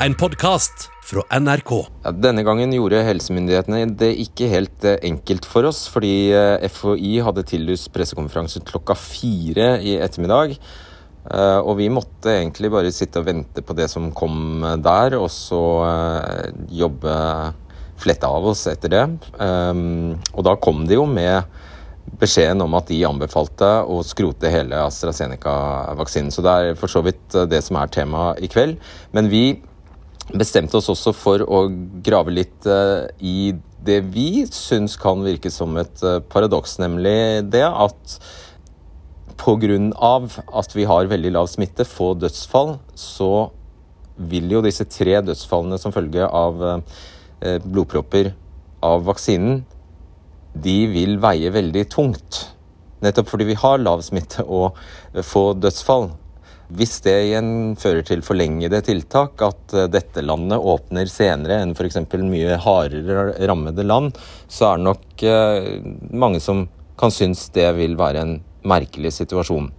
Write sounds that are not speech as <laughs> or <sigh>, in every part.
en podkast fra NRK. Ja, denne gangen gjorde helsemyndighetene det ikke helt eh, enkelt for oss, fordi eh, FHI hadde tillyst pressekonferanse klokka fire i ettermiddag. Eh, og vi måtte egentlig bare sitte og vente på det som kom der, og så jobbe fletta av oss etter det. Og da kom de jo med beskjeden om at de anbefalte å skrote hele AstraZeneca-vaksinen. Så det er for så vidt det som er temaet i kveld. Men vi bestemte oss også for å grave litt uh, i det vi syns kan virke som et uh, paradoks, nemlig det at pga. at vi har veldig lav smitte, få dødsfall, så vil jo disse tre dødsfallene som følge av uh, blodpropper av vaksinen, de vil veie veldig tungt. Nettopp fordi vi har lav smitte og få dødsfall. Hvis det igjen fører til forlengede tiltak, at eh, dette landet åpner senere enn f.eks. mye hardere rammede land, så er det nok eh, mange som kan synes det vil være en merkelig situasjon.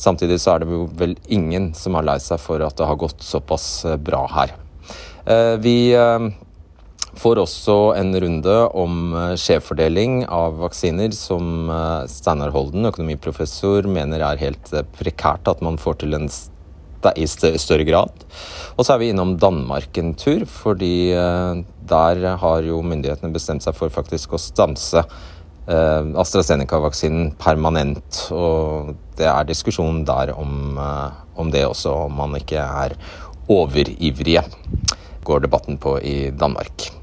Samtidig så er det vel ingen som har lei seg for at det har gått såpass eh, bra her. Vi får også en runde om eh, skjevfordeling av vaksiner, som eh, Steinar Holden, økonomiprofessor, mener er helt eh, prekært at man får til en i større grad. Og så er vi innom Danmark en tur, fordi der har jo myndighetene bestemt seg for faktisk å stanse AstraZeneca-vaksinen permanent. Og det er diskusjon der om, om det også, om man ikke er overivrige, går debatten på i Danmark.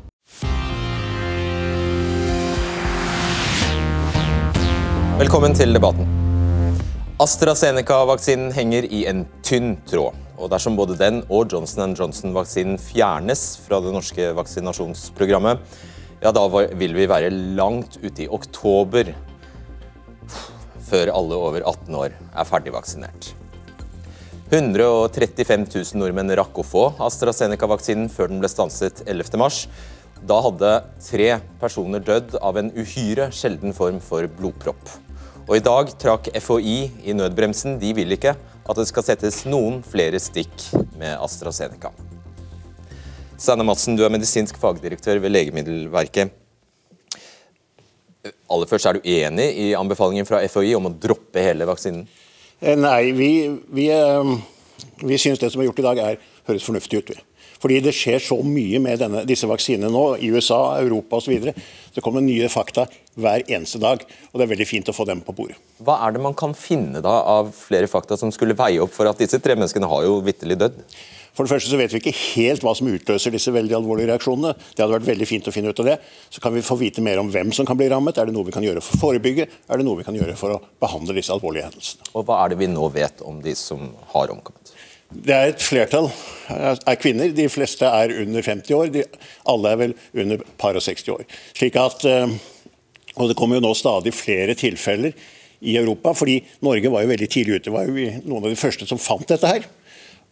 Velkommen til debatten. AstraZeneca-vaksinen henger i en tynn tråd. og Dersom både den og Johnson Johnson-vaksinen fjernes fra det norske vaksinasjonsprogrammet, ja, da vil vi være langt ute i oktober før alle over 18 år er ferdigvaksinert. 135 000 nordmenn rakk å få AstraZeneca-vaksinen før den ble stanset 11.3. Da hadde tre personer dødd av en uhyre sjelden form for blodpropp. Og i dag trakk FHI i nødbremsen. De vil ikke at det skal settes noen flere stikk med AstraZeneca. Steinar Madsen, du er medisinsk fagdirektør ved Legemiddelverket. Aller først, Er du enig i anbefalingen fra FHI om å droppe hele vaksinen? Eh, nei, vi, vi, eh, vi syns det som er gjort i dag er, høres fornuftig ut. Fordi det skjer så mye med denne, disse vaksinene nå, i USA, Europa osv. Det kommer nye fakta hver eneste dag, og det er veldig fint å få dem på bordet. Hva er det man kan finne da av flere fakta som skulle veie opp for at disse tre menneskene har jo vitterlig dødd? For det første så vet vi ikke helt hva som utløser disse veldig alvorlige reaksjonene. Det hadde vært veldig fint å finne ut av det. Så kan vi få vite mer om hvem som kan bli rammet. Er det noe vi kan gjøre for å forebygge? Er det noe vi kan gjøre for å behandle disse alvorlige hendelsene? Og Hva er det vi nå vet om de som har omkommet? Det er et flertall er kvinner. De fleste er under 50 år. De, alle er vel under par og 60 år. Slik at, eh, og Det kommer jo nå stadig flere tilfeller i Europa. fordi Norge var jo veldig tidlig ute. var jo noen av de første som fant dette her.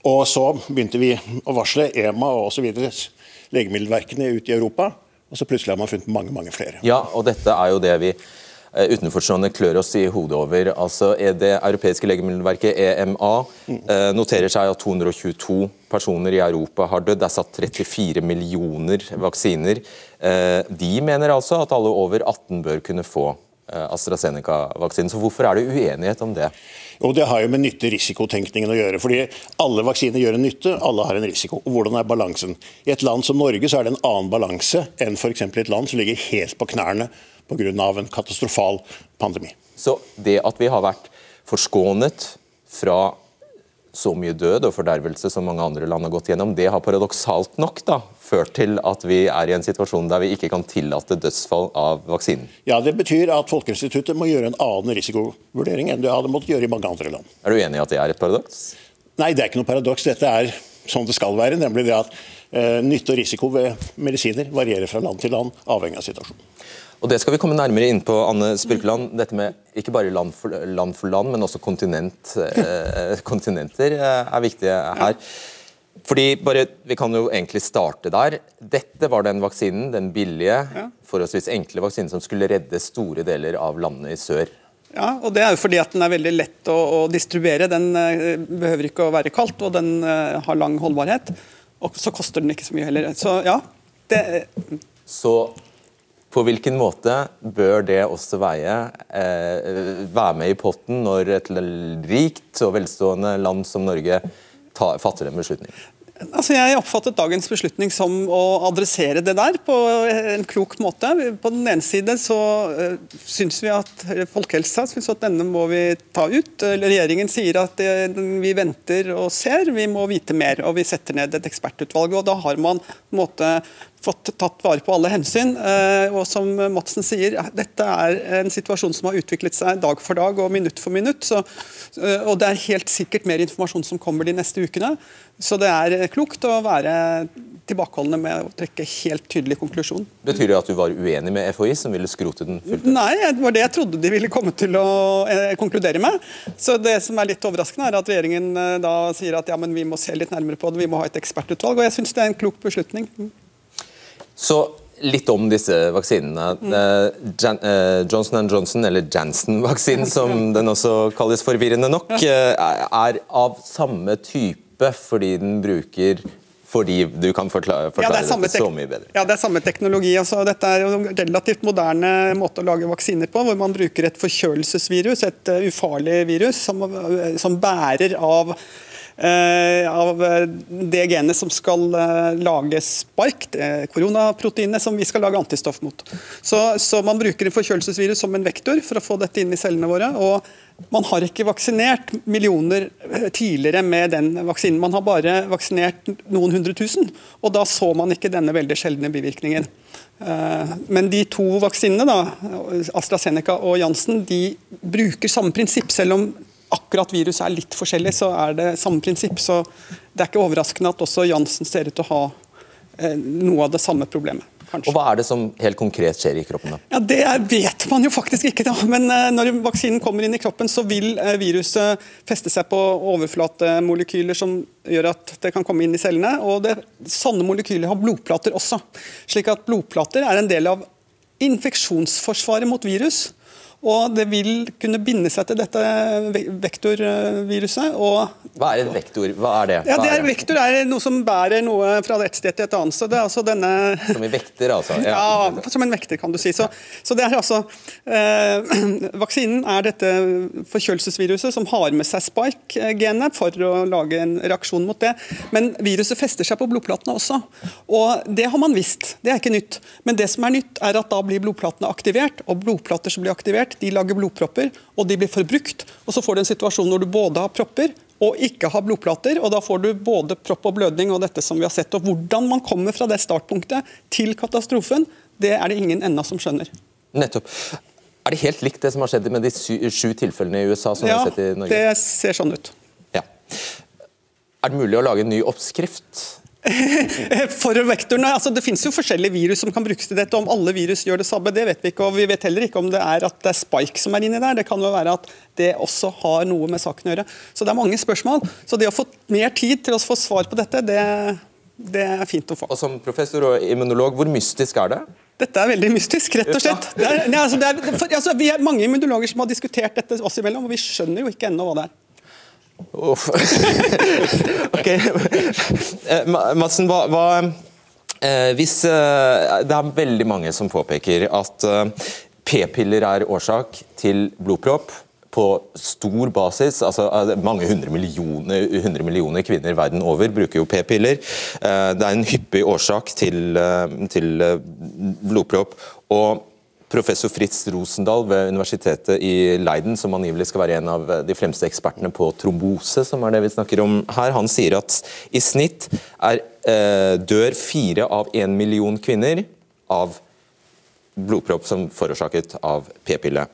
Og så begynte vi å varsle EMA og osv. legemiddelverkene ute i Europa. Og så plutselig har man funnet mange, mange flere. Ja, og dette er jo det vi utenforstående klør oss i hodet over. Altså Det europeiske legemiddelverket, EMA, eh, noterer seg at 222 personer i Europa har dødd. Det er satt 34 millioner vaksiner. Eh, de mener altså at alle over 18 bør kunne få AstraZeneca-vaksinen. Så Hvorfor er det uenighet om det? Jo, Det har jo med nytte-risikotenkningen å gjøre. fordi Alle vaksiner gjør en nytte, alle har en risiko. Og Hvordan er balansen? I et land som Norge så er det en annen balanse enn f.eks. et land som ligger helt på knærne pga. en katastrofal pandemi. Så det at vi har vært forskånet fra så mye død og fordervelse som mange andre land har gått gjennom, det har paradoksalt nok da, ført til at vi er i en situasjon der vi ikke kan tillate dødsfall av vaksinen? Ja, Det betyr at Folkeinstituttet må gjøre en annen risikovurdering enn det hadde måttet gjøre i mange andre land. Er du enig i at det er et paradoks? Nei, det er ikke noe paradoks. Dette er sånn det skal være. nemlig det at eh, Nytte og risiko ved medisiner varierer fra land til land, avhengig av situasjonen. Og Det skal vi komme nærmere inn på, Anne Spurkeland. Dette med ikke bare land for land, for land men også kontinent, eh, <laughs> kontinenter eh, er viktige her. Fordi bare, Vi kan jo egentlig starte der. Dette var den vaksinen, den billige, ja. forholdsvis enkle vaksinen som skulle redde store deler av landet i sør. Ja, og Det er jo fordi at den er veldig lett å, å distribuere. Den eh, behøver ikke å være kaldt, og den eh, har lang holdbarhet. Og så koster den ikke så mye heller. Så ja. Det, Så på hvilken måte bør det også veie, eh, være med i potten når et rikt og velstående land som Norge tar, fatter en beslutning? Altså jeg oppfattet dagens beslutning som å adressere det der på en klok måte. På den ene side så uh, syns vi at folkehelsa synes at denne må vi ta ut. Regjeringen sier at vi venter og ser, vi må vite mer. Og vi setter ned et ekspertutvalg. og Da har man på en måte fått tatt vare på alle hensyn. Uh, og som Madsen sier, dette er en situasjon som har utviklet seg dag for dag og minutt for minutt. Så, uh, og det er helt sikkert mer informasjon som kommer de neste ukene. Så det er klokt å være tilbakeholdne med å trekke helt tydelig konklusjon. Betyr det at du var uenig med FHI, som ville skrote den fullt ut? Nei, det var det jeg trodde de ville komme til å eh, konkludere med. Så Det som er litt overraskende, er at regjeringen eh, da sier at ja, men vi må se litt nærmere på det, vi må ha et ekspertutvalg. og Jeg syns det er en klok beslutning. Så litt om disse vaksinene. Mm. Jan, eh, Johnson Johnson, eller Janssen-vaksinen <laughs> som den også kalles forvirrende nok, eh, er av samme type fordi den bruker fordi du kan forklare, forklare ja, det dette så mye bedre. Ja, det er samme teknologi. Altså, dette er en relativt moderne måte å lage vaksiner på, hvor man bruker et forkjølelsesvirus, et uh, ufarlig virus, som, som bærer av av det genet som skal lage spark, koronaproteinet som vi skal lage antistoff mot. Så, så man bruker en forkjølelsesvirus som en vektor for å få dette inn i cellene våre. og man har ikke vaksinert millioner eh, tidligere med den vaksinen. Man har bare vaksinert noen hundre tusen, og da så man ikke denne veldig sjeldne bivirkningen. Eh, men de to vaksinene, da, AstraZeneca og Janssen, de bruker samme prinsipp. Selv om akkurat viruset er litt forskjellig, så er det samme prinsipp. Så det er ikke overraskende at også Janssen ser ut til å ha eh, noe av det samme problemet. Kanskje. Og Hva er det som helt konkret skjer i kroppen? da? Ja, Det vet man jo faktisk ikke. da. Men uh, når vaksinen kommer inn i kroppen, så vil uh, viruset feste seg på overflatemolekyler som gjør at det kan komme inn i cellene. Og det, Sånne molekyler har blodplater også. Slik at blodplater er en del av infeksjonsforsvaret mot virus. Og det vil kunne binde seg til dette vektorviruset. Hva er en vektor? Hva er det? Ja, det er, Vektor er noe som bærer noe fra et sted til et annet. Så det er altså denne... <laughs> Som en vekter, altså? Ja, ja som en vekter, kan du si. Så, så det er altså eh, <clears throat> Vaksinen er dette forkjølelsesviruset som har med seg spike-genet for å lage en reaksjon mot det. Men viruset fester seg på blodplatene også. Og det har man visst. Det er ikke nytt. Men det som er nytt, er at da blir blodplatene aktivert. Og blodplater som blir aktivert, de lager blodpropper, og de blir forbrukt. Og så får du en situasjon hvor du både har propper og ikke har blodplater. og Da får du både propp og blødning og dette som vi har sett. Og Hvordan man kommer fra det startpunktet til katastrofen, det er det ingen ennå som skjønner. Nettopp. Er det helt likt det som har skjedd med de sju tilfellene i USA? som ja, vi har sett i Norge? Ja, det ser sånn ut. Ja. Er det mulig å lage en ny oppskrift <laughs> For vektorene, altså Det finnes jo forskjellige virus som kan brukes til dette. Om alle virus gjør det samme, det vet vi ikke. og Vi vet heller ikke om det er at det er spike som er inni der. Det kan jo være at det også har noe med saken å gjøre. Så det er mange spørsmål. Så det å få mer tid til å få svar på dette, det, det er fint å få. Og Som professor og immunolog, hvor mystisk er det? Dette er veldig mystisk, rett og slett. Det er, altså, det er, for, altså, vi er mange immunologer som har diskutert dette oss imellom, og vi skjønner jo ikke ennå hva det er. Uff. <laughs> ok. Eh, Madsen, hva, hva eh, hvis eh, Det er veldig mange som påpeker at p-piller er årsak til blodpropp på stor basis. altså Mange hundre millioner, hundre millioner kvinner verden over bruker jo p-piller. Det er en hyppig årsak til, til blodpropp. og Professor Fritz Rosendal ved universitetet i Leiden, som angivelig skal være en av de fremste ekspertene på trombose, som er det vi snakker om her, han sier at i snitt er, eh, dør fire av én million kvinner av blodpropp som forårsaket av p-pille.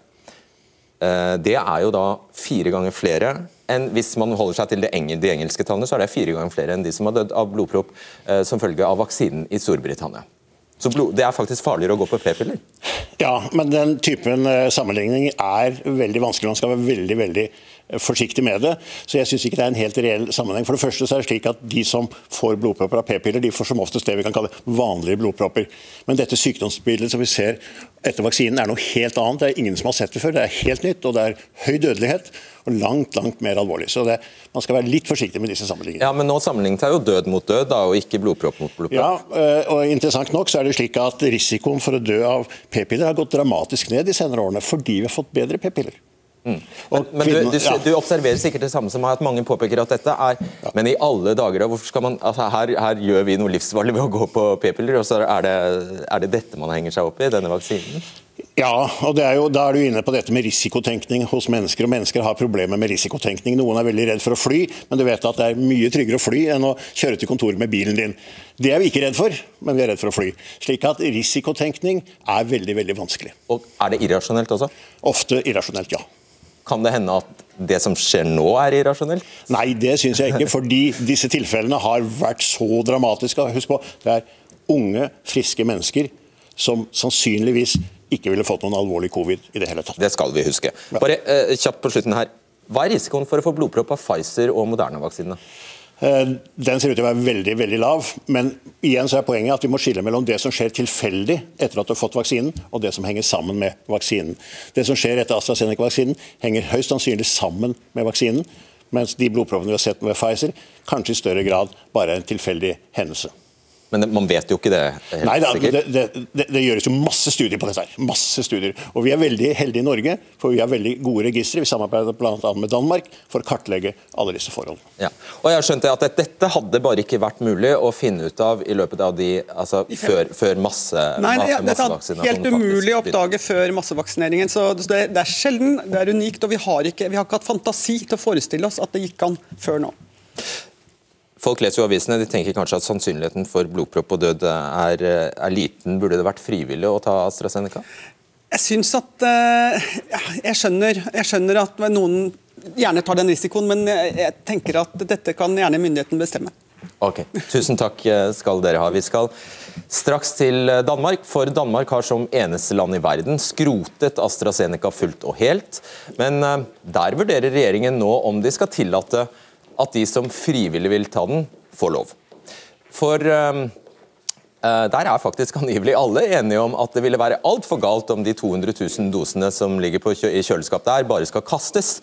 Eh, det er jo da fire ganger flere enn hvis man holder seg til de, engelske tallene, så er det fire ganger flere enn de som har dødd av blodpropp eh, som følge av vaksinen i Storbritannia. Så blod, det er faktisk farligere å gå på p-piller? Ja, men den typen uh, sammenligning er veldig vanskelig. Man skal være veldig veldig forsiktig med det. Så jeg syns ikke det er en helt reell sammenheng. For det første så er det slik at De som får blodpropper av p-piller, de får som oftest det vi kan kalle vanlige blodpropper. Men dette sykdomsbildet som vi ser etter vaksinen er noe helt annet. Det er ingen som har sett det før. Det er helt nytt, og det er høy dødelighet. Og langt langt mer alvorlig. Så det, man skal være litt forsiktig med disse sammenligningene. Ja, Men nå sammenlignet er jo død mot død, da, og ikke blodpropp mot blodpropp. Ja, eh, og interessant nok så er det slik at Risikoen for å dø av p-piller har gått dramatisk ned de senere årene fordi vi har fått bedre p-piller. Mm. Men, men du, du, du, observerer sikkert det samme som meg, at mange påpeker at dette er ja. Men i alle dager, hvorfor skal man, altså her, her, gjør vi noe livsfarlig ved å gå på p-piller, og så er det, er det dette man henger seg opp i, denne vaksinen? Ja, og er jo, da er du inne på dette med risikotenkning hos mennesker. og Mennesker har problemer med risikotenkning. Noen er veldig redd for å fly, men du vet at det er mye tryggere å fly enn å kjøre til kontoret med bilen din. Det er vi ikke redd for, men vi er redd for å fly. Slik at risikotenkning er veldig, veldig vanskelig. Og Er det irrasjonelt også? Ofte irrasjonelt, ja. Kan det hende at det som skjer nå er irrasjonelt? Nei, det syns jeg ikke. Fordi disse tilfellene har vært så dramatiske. Husk på, det er unge, friske mennesker som sannsynligvis ikke ville fått noen alvorlig covid i det hele tatt. Det skal vi huske. Bare eh, kjapt på slutten her. Hva er risikoen for å få blodpropp av Pfizer og Moderna-vaksinene? Eh, den ser ut til å være veldig veldig lav, men igjen så er poenget at vi må skille mellom det som skjer tilfeldig etter at du har fått vaksinen, og det som henger sammen med vaksinen. Det som skjer etter AstraZeneca-vaksinen, henger høyst sannsynlig sammen med vaksinen, mens de blodproppene vi har sett med Pfizer, kanskje i større grad bare er en tilfeldig hendelse. Men man vet jo ikke det helt Nei, da, sikkert? Det, det, det, det, gjøres jo masse studier på dette. her. Masse studier. Og Vi er veldig heldige i Norge, for vi har veldig gode registre. Vi samarbeider bl.a. med Danmark for å kartlegge alle disse forholdene. Ja. Og jeg skjønte at Dette hadde bare ikke vært mulig å finne ut av i løpet av de, altså før, før masse, Nei, det, dette er helt umulig å oppdage før massevaksineringen. så det, det er sjelden, det er unikt, og vi har, ikke, vi har ikke hatt fantasi til å forestille oss at det gikk an før nå. Folk leser jo avisene, de tenker kanskje at sannsynligheten for blodpropp og død er, er liten. Burde det vært frivillig å ta AstraZeneca? Jeg syns at uh, jeg, skjønner, jeg skjønner at noen gjerne tar den risikoen, men jeg tenker at dette kan gjerne myndigheten bestemme. Ok, Tusen takk eh, skal dere ha. Vi skal straks til Danmark, for Danmark har som eneste land i verden skrotet AstraZeneca fullt og helt. Men eh, der vurderer regjeringen nå om de skal tillate at de som frivillig vil ta den, får lov. For uh, der er faktisk angivelig alle enige om at det ville være altfor galt om de 200 000 dosene som ligger kjø i kjøleskap der, bare skal kastes.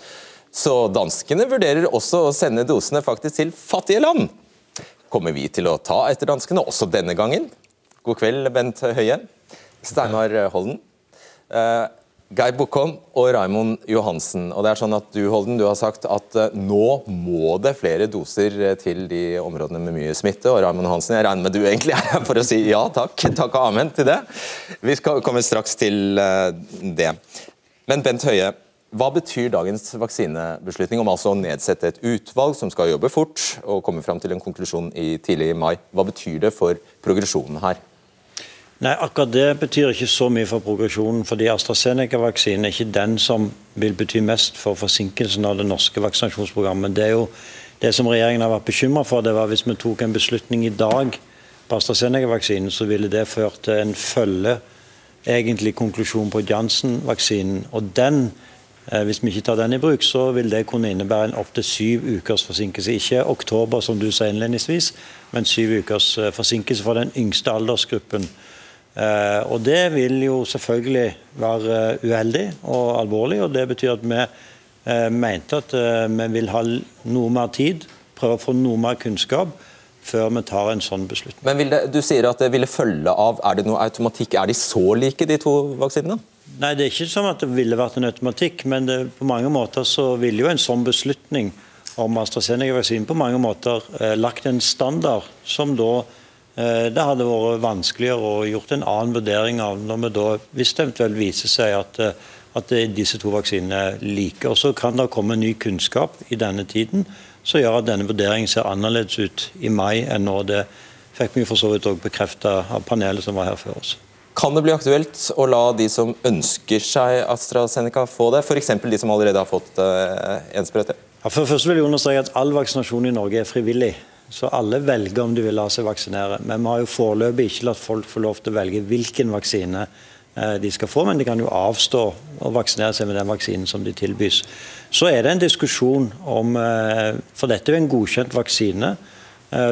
Så danskene vurderer også å sende dosene faktisk til fattige land. Kommer vi til å ta etter danskene også denne gangen? God kveld, Bent Høie. Steinar Holden. Geir Bukkholm og Raimond Johansen. og det er sånn at Du Holden, du har sagt at uh, nå må det flere doser uh, til de områdene med mye smitte. og Raimond Johansen, Jeg regner med du egentlig er her for å si ja takk, takk og amen til det. Vi skal komme straks til uh, det. Men Bent Høie, hva betyr dagens vaksinebeslutning om altså å nedsette et utvalg som skal jobbe fort og komme fram til en konklusjon i tidlig mai? Hva betyr det for progresjonen her? Nei, akkurat Det betyr ikke så mye for progresjonen. fordi AstraZeneca-vaksinen er ikke den som vil bety mest for forsinkelsen av det norske vaksinasjonsprogrammet. Det er jo det som regjeringen har vært bekymra for, det var hvis vi tok en beslutning i dag på AstraZeneca-vaksinen, så ville det ført til en følge egentlig konklusjon på Janssen-vaksinen. Og den, eh, hvis vi ikke tar den i bruk, så vil det kunne innebære en opptil syv ukers forsinkelse. Ikke oktober, som du sa innledningsvis, men syv ukers eh, forsinkelse for den yngste aldersgruppen. Eh, og Det vil jo selvfølgelig være uheldig og alvorlig. og Det betyr at vi eh, mente at eh, vi vil ha noe mer tid, prøve å få noe mer kunnskap før vi tar en sånn beslutning. Men det, Du sier at det ville følge av Er det noe automatikk? Er de så like, de to vaksinene? Nei, det er ikke sånn at det ville vært en automatikk, men det, på mange måter så ville jo en sånn beslutning om AstraZeneca-vaksinen på mange måter eh, lagt en standard som da Eh, det hadde vært vanskeligere å gjort en annen vurdering av når vi da, hvis det eventuelt viser seg at, eh, at disse to vaksinene er like. Og Så kan det komme ny kunnskap i denne tiden som gjør at denne vurderingen ser annerledes ut i mai enn nå. Det fikk vi for så vidt òg bekrefta av panelet som var her før oss. Kan det bli aktuelt å la de som ønsker seg AstraZeneca få det, f.eks. de som allerede har fått uh, en sprøyte? Ja, for først vil jeg understreke at All vaksinasjon i Norge er frivillig. Så alle velger om de vil la seg vaksinere. Men vi har jo foreløpig ikke latt folk få lov til å velge hvilken vaksine de skal få, men de kan jo avstå å vaksinere seg med den vaksinen som de tilbys. Så er det en diskusjon om For dette er jo en godkjent vaksine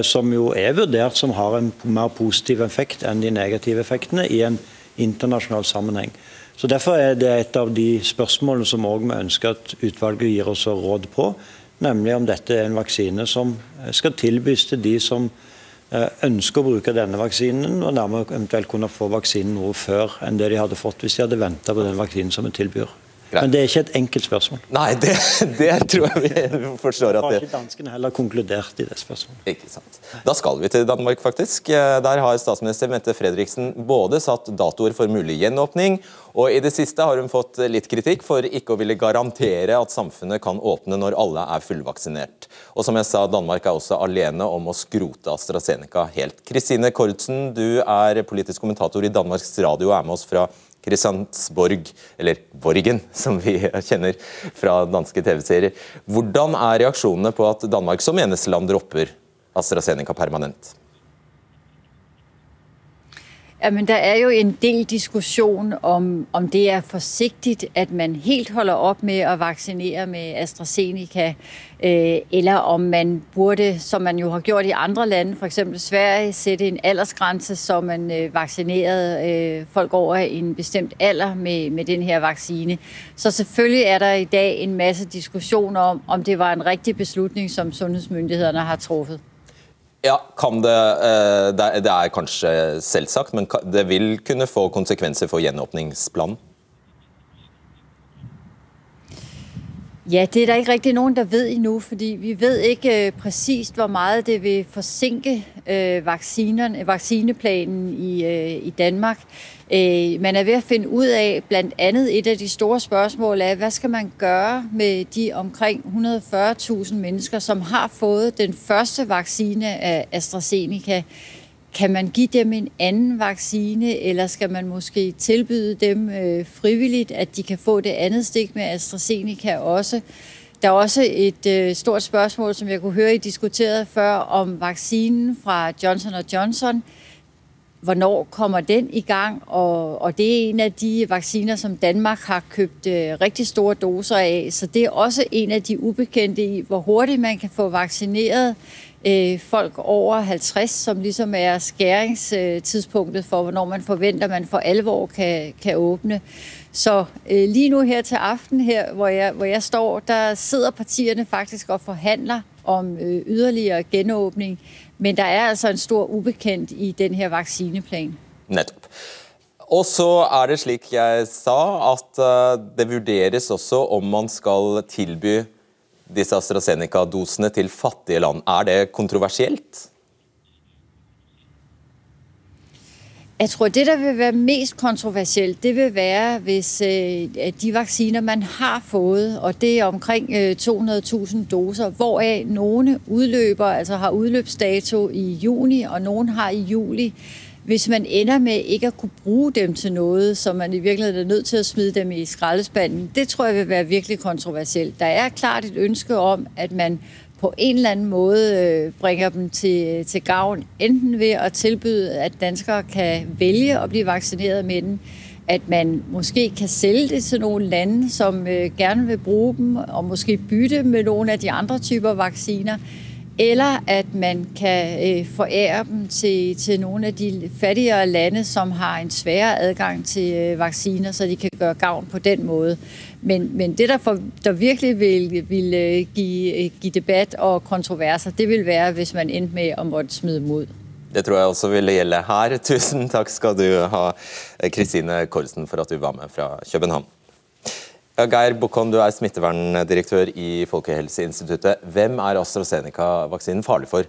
som jo er vurdert som har en mer positiv effekt enn de negative effektene i en internasjonal sammenheng. Så Derfor er det et av de spørsmålene som vi ønsker at utvalget gir oss råd på. Nemlig om dette er en vaksine som skal tilbys til de som eh, ønsker å bruke denne vaksinen, og dermed eventuelt kunne få vaksinen noe før enn det de hadde fått hvis de hadde venta på den vaksinen som vi tilbyr. Greit. Men det er ikke et enkelt spørsmål. Nei, det, det tror jeg vi forstår. at det... Har ikke danskene heller konkludert i det spørsmålet. Ikke sant. Da skal vi til Danmark, faktisk. Der har statsminister Mette Fredriksen både satt datoer for mulig gjenåpning, og i det siste har hun fått litt kritikk for ikke å ville garantere at samfunnet kan åpne når alle er fullvaksinert. Og som jeg sa, Danmark er også alene om å skrote AstraZeneca helt. Kristine Kordsen, du er politisk kommentator i Danmarks Radio og er med oss fra Kristiansborg, eller Borgen, <laughs> som vi kjenner fra danske TV-serier. Hvordan er reaksjonene på at Danmark som eneste land dropper AstraZeneca permanent? Jamen, der er jo en del diskussion om, om det er forsigtigt, at man helt holder op med at vaccinere med AstraZeneca, øh, eller om man burde, som man jo har gjort i andre lande, for eksempel Sverige, sætte en aldersgrænse, så man øh, vaccinerede øh, folk over en bestemt alder med, med den her vaccine. Så selvfølgelig er der i dag en masse diskussion om, om det var en rigtig beslutning, som sundhedsmyndighederne har truffet. Ja, det, eh, det er kanskje selvsagt, men det vil kunne få konsekvenser for gjenåpningsplanen? Ja, det er der ikke rigtig nogen, der ved endnu, fordi vi ved ikke øh, præcist, hvor meget det vil forsinke øh, vaccineplanen i, øh, i Danmark. Øh, man er ved at finde ud af, blandt andet et af de store spørgsmål er, hvad skal man gøre med de omkring 140.000 mennesker, som har fået den første vaccine af AstraZeneca kan man give dem en anden vaccine, eller skal man måske tilbyde dem øh, frivilligt, at de kan få det andet stik med AstraZeneca også? Der er også et øh, stort spørgsmål, som jeg kunne høre, I diskuterede før, om vaccinen fra Johnson Johnson. Hvornår kommer den i gang? Og, og det er en af de vacciner, som Danmark har købt øh, rigtig store doser af. Så det er også en af de ubekendte i, hvor hurtigt man kan få vaccineret øh, folk over 50, som ligesom er skæringstidspunktet for, hvornår man forventer, man for alvor kan, kan åbne. Så øh, lige nu her til aften, her, hvor, jeg, hvor jeg står, der sidder partierne faktisk og forhandler om øh, yderligere genåbning, men der er altså en stor ubekendt i den her vaccineplan. Netop. Og så er det slik jeg sa, at uh, det vurderes også om man skal tilby disse AstraZeneca-dosene til fattige land. Er det kontroversielt? Jeg tror, det der vil være mest kontroversielt, det vil være, hvis øh, de vaksiner, man har fået, og det er omkring øh, 200.000 doser, hvoraf nogle udløber, altså har udløbsdato i juni, og nogle har i juli, hvis man ender med ikke at kunne bruge dem til noget, så man i virkeligheden er nødt til at smide dem i skraldespanden, det tror jeg vil være virkelig kontroversielt. Der er klart et ønske om, at man på en eller anden måde øh, bringer dem til, til gavn, enten ved at tilbyde, at danskere kan vælge at blive vaccineret med den, at man måske kan sælge det til nogle lande, som øh, gerne vil bruge dem, og måske bytte med nogle af de andre typer vacciner, eller at man kan øh, forære dem til, til nogle af de fattigere lande, som har en sværere adgang til vaksiner, vacciner, så de kan gøre gavn på den måde. Men, men det, der, for, der virkelig vil, vil øh, give, øh, give debat og kontroverser, det vil være, hvis man endte med at måtte smide mod. Det tror jeg også ville gjelde her. Tusen takk skal du ha, Kristine Korsen, for at du var med fra København. Geir Bukkon, du er smitteverndirektør i Folkehelseinstituttet. Hvem er AstraZeneca-vaksinen farlig for?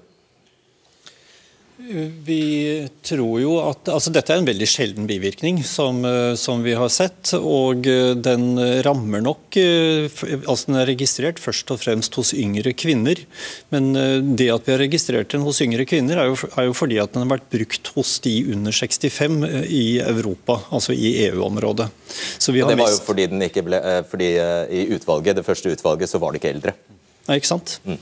Vi tror jo at altså Dette er en veldig sjelden bivirkning som, eh, som, vi har sett. og eh, Den rammer nok eh, altså Den er registrert først og fremst hos yngre kvinner. Men det at vi har registrert den hos yngre kvinner, er jo, er jo fordi at den har vært brukt hos de under 65 i Europa, altså i EU-området. Det var jo fordi, den ikke ble, fordi i utvalget, det første utvalget så var det ikke eldre. Nei, ikke sant? Mm.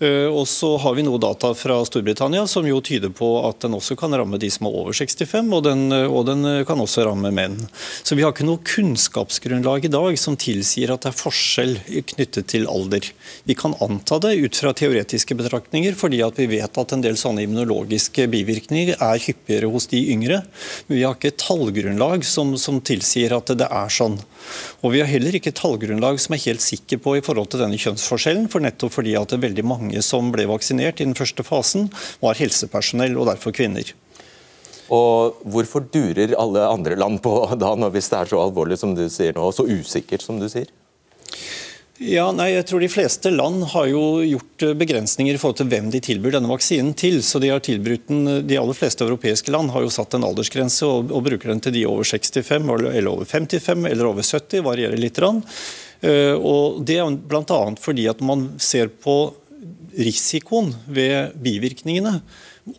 Eh, og så har vi noe data fra Storbritannia som jo tyder på at den også kan ramme de som er over 65, og den, eh, og den eh, kan også ramme menn. Så vi har ikke noe kunnskapsgrunnlag i dag som tilsier at det er forskjell knyttet til alder. Vi kan anta det ut fra teoretiske betraktninger, fordi at vi vet at en del sånne immunologiske bivirkninger er hyppigere hos de yngre. Men vi har ikke tallgrunnlag som, som tilsier at det er sånn. Og Vi har heller ikke tallgrunnlag som er helt sikker på i forhold til denne kjønnsforskjellen, for nettopp fordi at det er veldig mange som ble vaksinert i den første fasen, var helsepersonell, og derfor kvinner. Og Hvorfor durer alle andre land på da, hvis det er så alvorlig som du sier nå, og så usikkert som du sier? Ja, nei, jeg tror De fleste land har jo gjort eh, begrensninger i forhold til hvem de tilbyr denne vaksinen til. så De har tilbudt den, de aller fleste europeiske land har jo satt en aldersgrense og, og bruker den til de over 65 eller over 55 eller over 70, varierer litt. Rann. og Det er bl.a. fordi at man ser på risikoen ved bivirkningene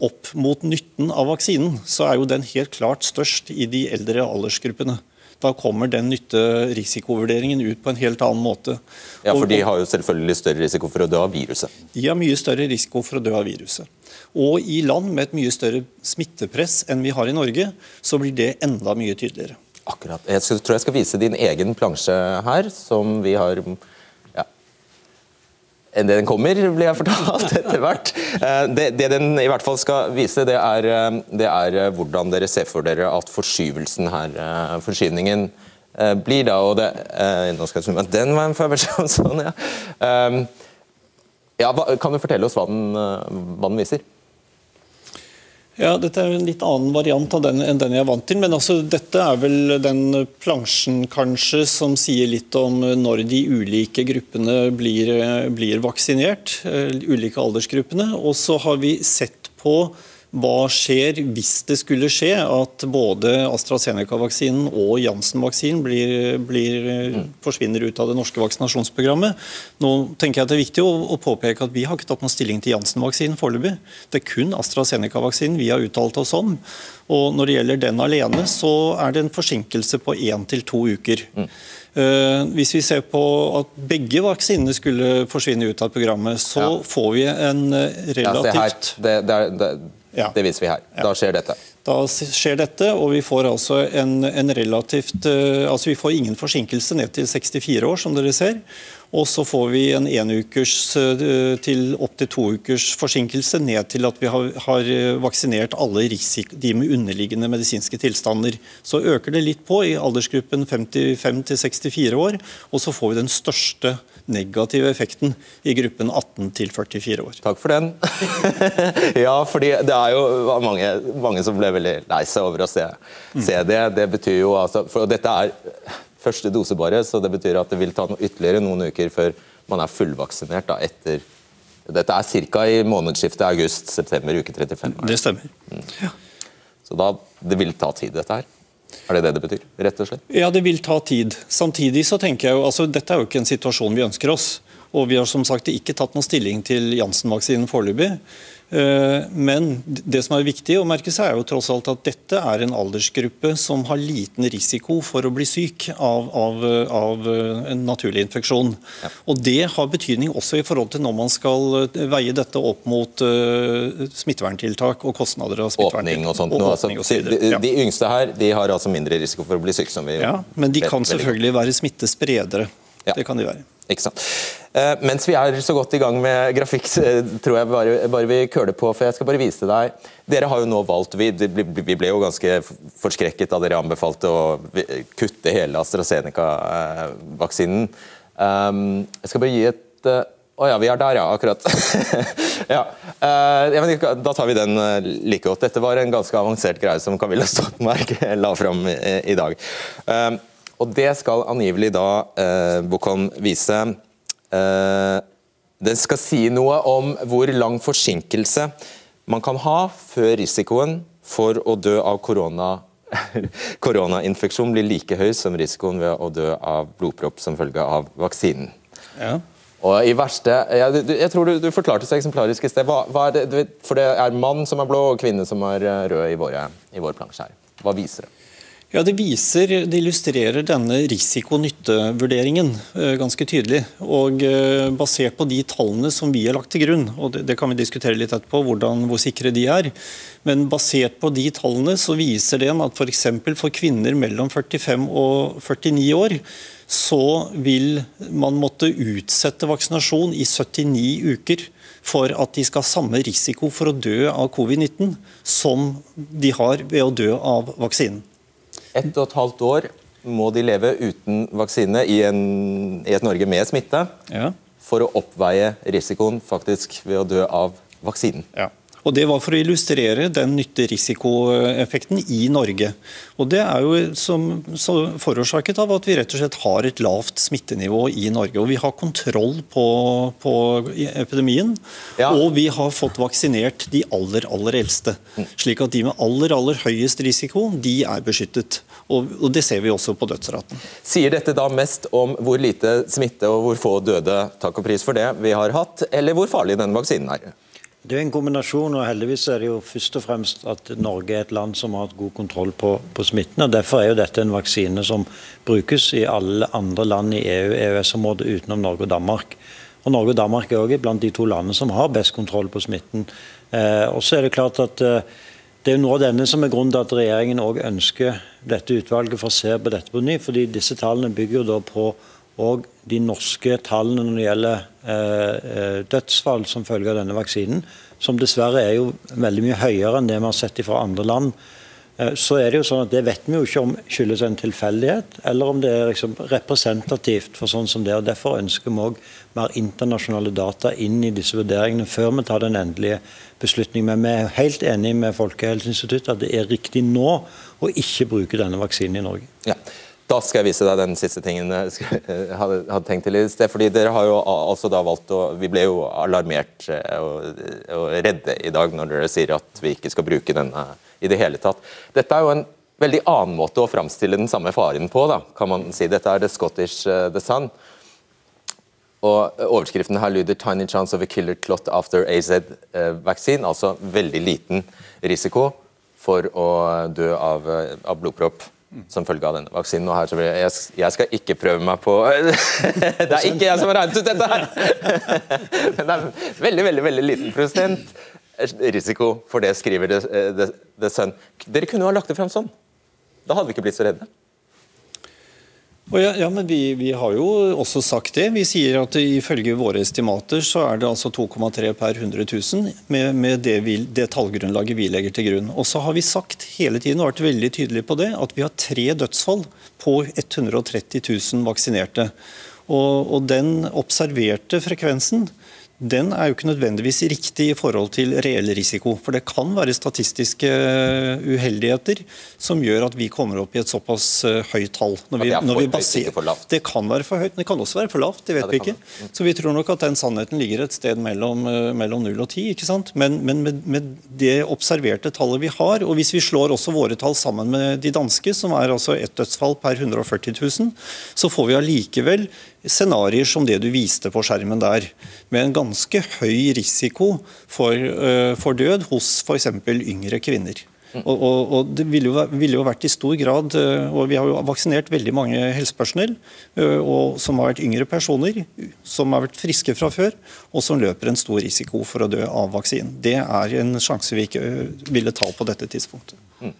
opp mot nytten av vaksinen, så er jo den helt klart størst i de eldre aldersgruppene. Da kommer den nytte-risikovurderingen ut på en helt annen måte. Ja, For de har jo selvfølgelig større risiko for å dø av viruset? De har mye større risiko for å dø av viruset. Og i land med et mye større smittepress enn vi har i Norge, så blir det enda mye tydeligere. Akkurat. Jeg tror jeg skal vise din egen plansje her, som vi har enn det den kommer, blir jeg fortalt <laughs> etter hvert. Eh, det, det, den i hvert fall skal vise, det er, eh, det er, eh, hvordan dere ser for dere at forskyvelsen her, forskyvningen, blir da. og det, Nå skal jeg zoome Den var en feilversjon, sånn, ja. ja. Kan du fortelle oss hva den, hva den viser? Ja, Dette er en litt annen variant av den enn den jeg er vant til. Men altså, dette er vel den plansjen kanskje som sier litt om når de ulike gruppene blir, blir vaksinert. Eh, ulike aldersgruppene. Og så har vi sett på hva skjer hvis det skulle skje at både AstraZeneca-vaksinen og Janssen-vaksinen blir, blir, mm. forsvinner ut av det norske vaksinasjonsprogrammet? Nå tenker jeg at Det er viktig å, å påpeke at vi har ikke tatt noen stilling til Janssen-vaksinen foreløpig. Det er kun AstraZeneca-vaksinen vi har uttalt oss om. Og Når det gjelder den alene, så er det en forsinkelse på én til to uker. Mm. Uh, hvis vi ser på at begge vaksinene skulle forsvinne ut av programmet, så ja. får vi en relativt ja, det, det, det, ja. Det viser vi her. Da skjer dette. Da skjer dette, og vi får altså en, en relativt uh, Altså vi får ingen forsinkelse ned til 64 år, som dere ser. Og så får vi en enukers uh, til opptil to ukers forsinkelse ned til at vi har, har vaksinert alle risiko, de med underliggende medisinske tilstander. Så øker det litt på i aldersgruppen 55 til 64 år, og så får vi den største negative effekten i gruppen 18 til 44 år. Takk for den. <laughs> ja, fordi det er jo mange, mange som ble veldig lei seg over å se, mm. se, det. Det betyr jo altså For dette er første dose bare, så det betyr at det vil ta ytterligere noen uker før man er fullvaksinert da, etter Dette er ca. i månedsskiftet august-september, uke 35. Det stemmer. Mm. Ja. Så da, det vil ta tid, dette her? Er det det det betyr? rett og slett? Ja, det vil ta tid. Samtidig så tenker jeg jo, altså Dette er jo ikke en situasjon vi ønsker oss. Og vi har som sagt ikke tatt noen stilling til Janssen-vaksinen foreløpig. Eh, men det som er viktig å merke seg er jo tross alt at dette er en aldersgruppe som har liten risiko for å bli syk av, av, av en naturlig infeksjon. Ja. Og Det har betydning også i forhold til når man skal eh, veie dette opp mot uh, smitteverntiltak og kostnader av smitteverntiltak. Åpning og sånt. Og, altså, og så de, de, yngste her de har altså mindre risiko for å bli syke. som vi Ja, Men de kan selvfølgelig være smittespredere. Ja. Det kan de være. Ikke sant. Uh, mens vi er så godt i gang med grafikk, tror jeg bare, bare vi køler på. for Jeg skal bare vise deg. Dere har jo nå valgt Vi, vi ble jo ganske forskrekket da dere anbefalte å kutte hele AstraZeneca-vaksinen. Um, jeg skal bare gi et uh, å ja, vi er der, ja. Akkurat. <laughs> ja. Uh, da tar vi den like godt. Dette var en ganske avansert greie som Camilla Stoltenberg <laughs> la fram i, dag. Uh, og Det skal angivelig da eh, Bokholm vise. Eh, den skal si noe om hvor lang forsinkelse man kan ha før risikoen for å dø av korona <laughs> koronainfeksjon blir like høy som risikoen ved å dø av blodpropp som følge av vaksinen. Ja. Og i verste, jeg, jeg tror du, du, forklarte så eksemplarisk i sted. Hva, hva det, for det er mann som er blå og kvinne som er eh, rød i, våre, i vår plansje her. Hva viser det? Ja, Det viser, det illustrerer denne risiko-nytte-vurderingen eh, ganske tydelig. Og eh, Basert på de tallene som vi har lagt til grunn, og det, det kan vi diskutere litt etterpå, hvordan, hvor sikre de er. Men basert på de tallene så viser det at f.eks. For, for kvinner mellom 45 og 49 år så vil man måtte utsette vaksinasjon i 79 uker for at de skal ha samme risiko for å dø av covid-19 som de har ved å dø av vaksinen. Ett og et halvt år må de leve uten vaksine i, en, i et Norge med smitte ja. for å oppveie risikoen faktisk ved å dø av vaksinen. Ja. Og Det var for å illustrere den nytte-risikoeffekten i Norge. Og Det er jo som, forårsaket av at vi rett og slett har et lavt smittenivå i Norge. Og Vi har kontroll på, på epidemien, ja. og vi har fått vaksinert de aller aller eldste. Slik at de med aller aller høyest risiko, de er beskyttet. Og, og Det ser vi også på dødsraten. Sier dette da mest om hvor lite smitte og hvor få døde, takk og pris for det, vi har hatt, eller hvor farlig denne vaksinen er? Det er en kombinasjon, og heldigvis er det jo først og fremst at Norge er et land som har hatt god kontroll på, på smitten. og Derfor er jo dette en vaksine som brukes i alle andre land i EU-EØS-området utenom Norge og Danmark. Og Norge og Danmark er også blant de to landene som har best kontroll på smitten. Eh, og så er Det klart at eh, det er noe av denne som er grunnen til at regjeringen også ønsker dette utvalget for å se på dette på ny. fordi disse tallene bygger jo da på og de norske tallene når det gjelder eh, eh, dødsfall som følge av denne vaksinen, som dessverre er jo veldig mye høyere enn det vi har sett fra andre land. Eh, så er Det jo sånn at det vet vi jo ikke om skyldes en tilfeldighet, eller om det er liksom representativt for sånn som det er. Derfor ønsker vi òg mer internasjonale data inn i disse vurderingene før vi tar den endelige beslutningen. Men vi er helt enig med Folkehelseinstituttet at det er riktig nå å ikke bruke denne vaksinen i Norge. Ja. Da skal jeg vise deg den siste tingen jeg hadde, hadde tenkt til i sted. fordi dere har jo altså da valgt å, Vi ble jo alarmert eh, og, og, redde i dag når dere sier at vi ikke skal bruke denne i det hele tatt. Dette er jo en veldig annen måte å framstille den samme faren på, da, kan man si. Dette er The Scottish uh, The Sun. Og Overskriften her lyder 'Tiny chance of a killer clot after AZ-vaccine'. Uh, altså veldig liten risiko for å dø av, av blodpropp som følge av denne vaksinen. Og her jeg, jeg skal ikke prøve meg på <laughs> Det er ikke jeg som har regnet ut dette her! <laughs> Men det er veldig, veldig, veldig liten prosent risiko for det, skriver The Sun. Dere kunne jo ha lagt det fram sånn. Da hadde vi ikke blitt så redde. Ja, ja, men vi, vi, har jo også sagt det. Vi sier at ifølge våre estimater så er det altså 2,3 per 100 000 med, med det, vi, det, tallgrunnlaget vi legger til grunn. Og så har vi sagt hele tiden og vært veldig tydelige på det, at vi har tre dødsfall på 130 000 vaksinerte. Og, og den observerte frekvensen den er jo ikke nødvendigvis riktig i forhold til reell risiko. For det kan være statistiske eh, uheldigheter som gjør at vi kommer opp i et såpass eh, høyt tall. Når vi, når vi lavt? Det kan være for høyt, men det kan også være for lavt. Det vet ja, det vi ikke. Mm. Så vi tror nok at den sannheten ligger et sted mellom, eh, mellom 0 og 10. ikke sant? Men, men med, med, det observerte tallet vi har, og hvis vi slår også våre tall sammen med de danske, som er altså ett dødsfall per 140 000, så får vi allikevel scenarioer som det du viste på skjermen der, med en ganske høy risiko for, uh, for død hos f.eks. yngre kvinner. Og, og, og, Det ville jo, ville jo, vært i stor grad, uh, og Vi har jo vaksinert veldig mange helsepersonell uh, og som har vært yngre personer, som har vært friske fra før, og som løper en stor risiko for å dø av vaksinen. Det er en sjanse vi ikke ville ta på dette tidspunktet. Mm.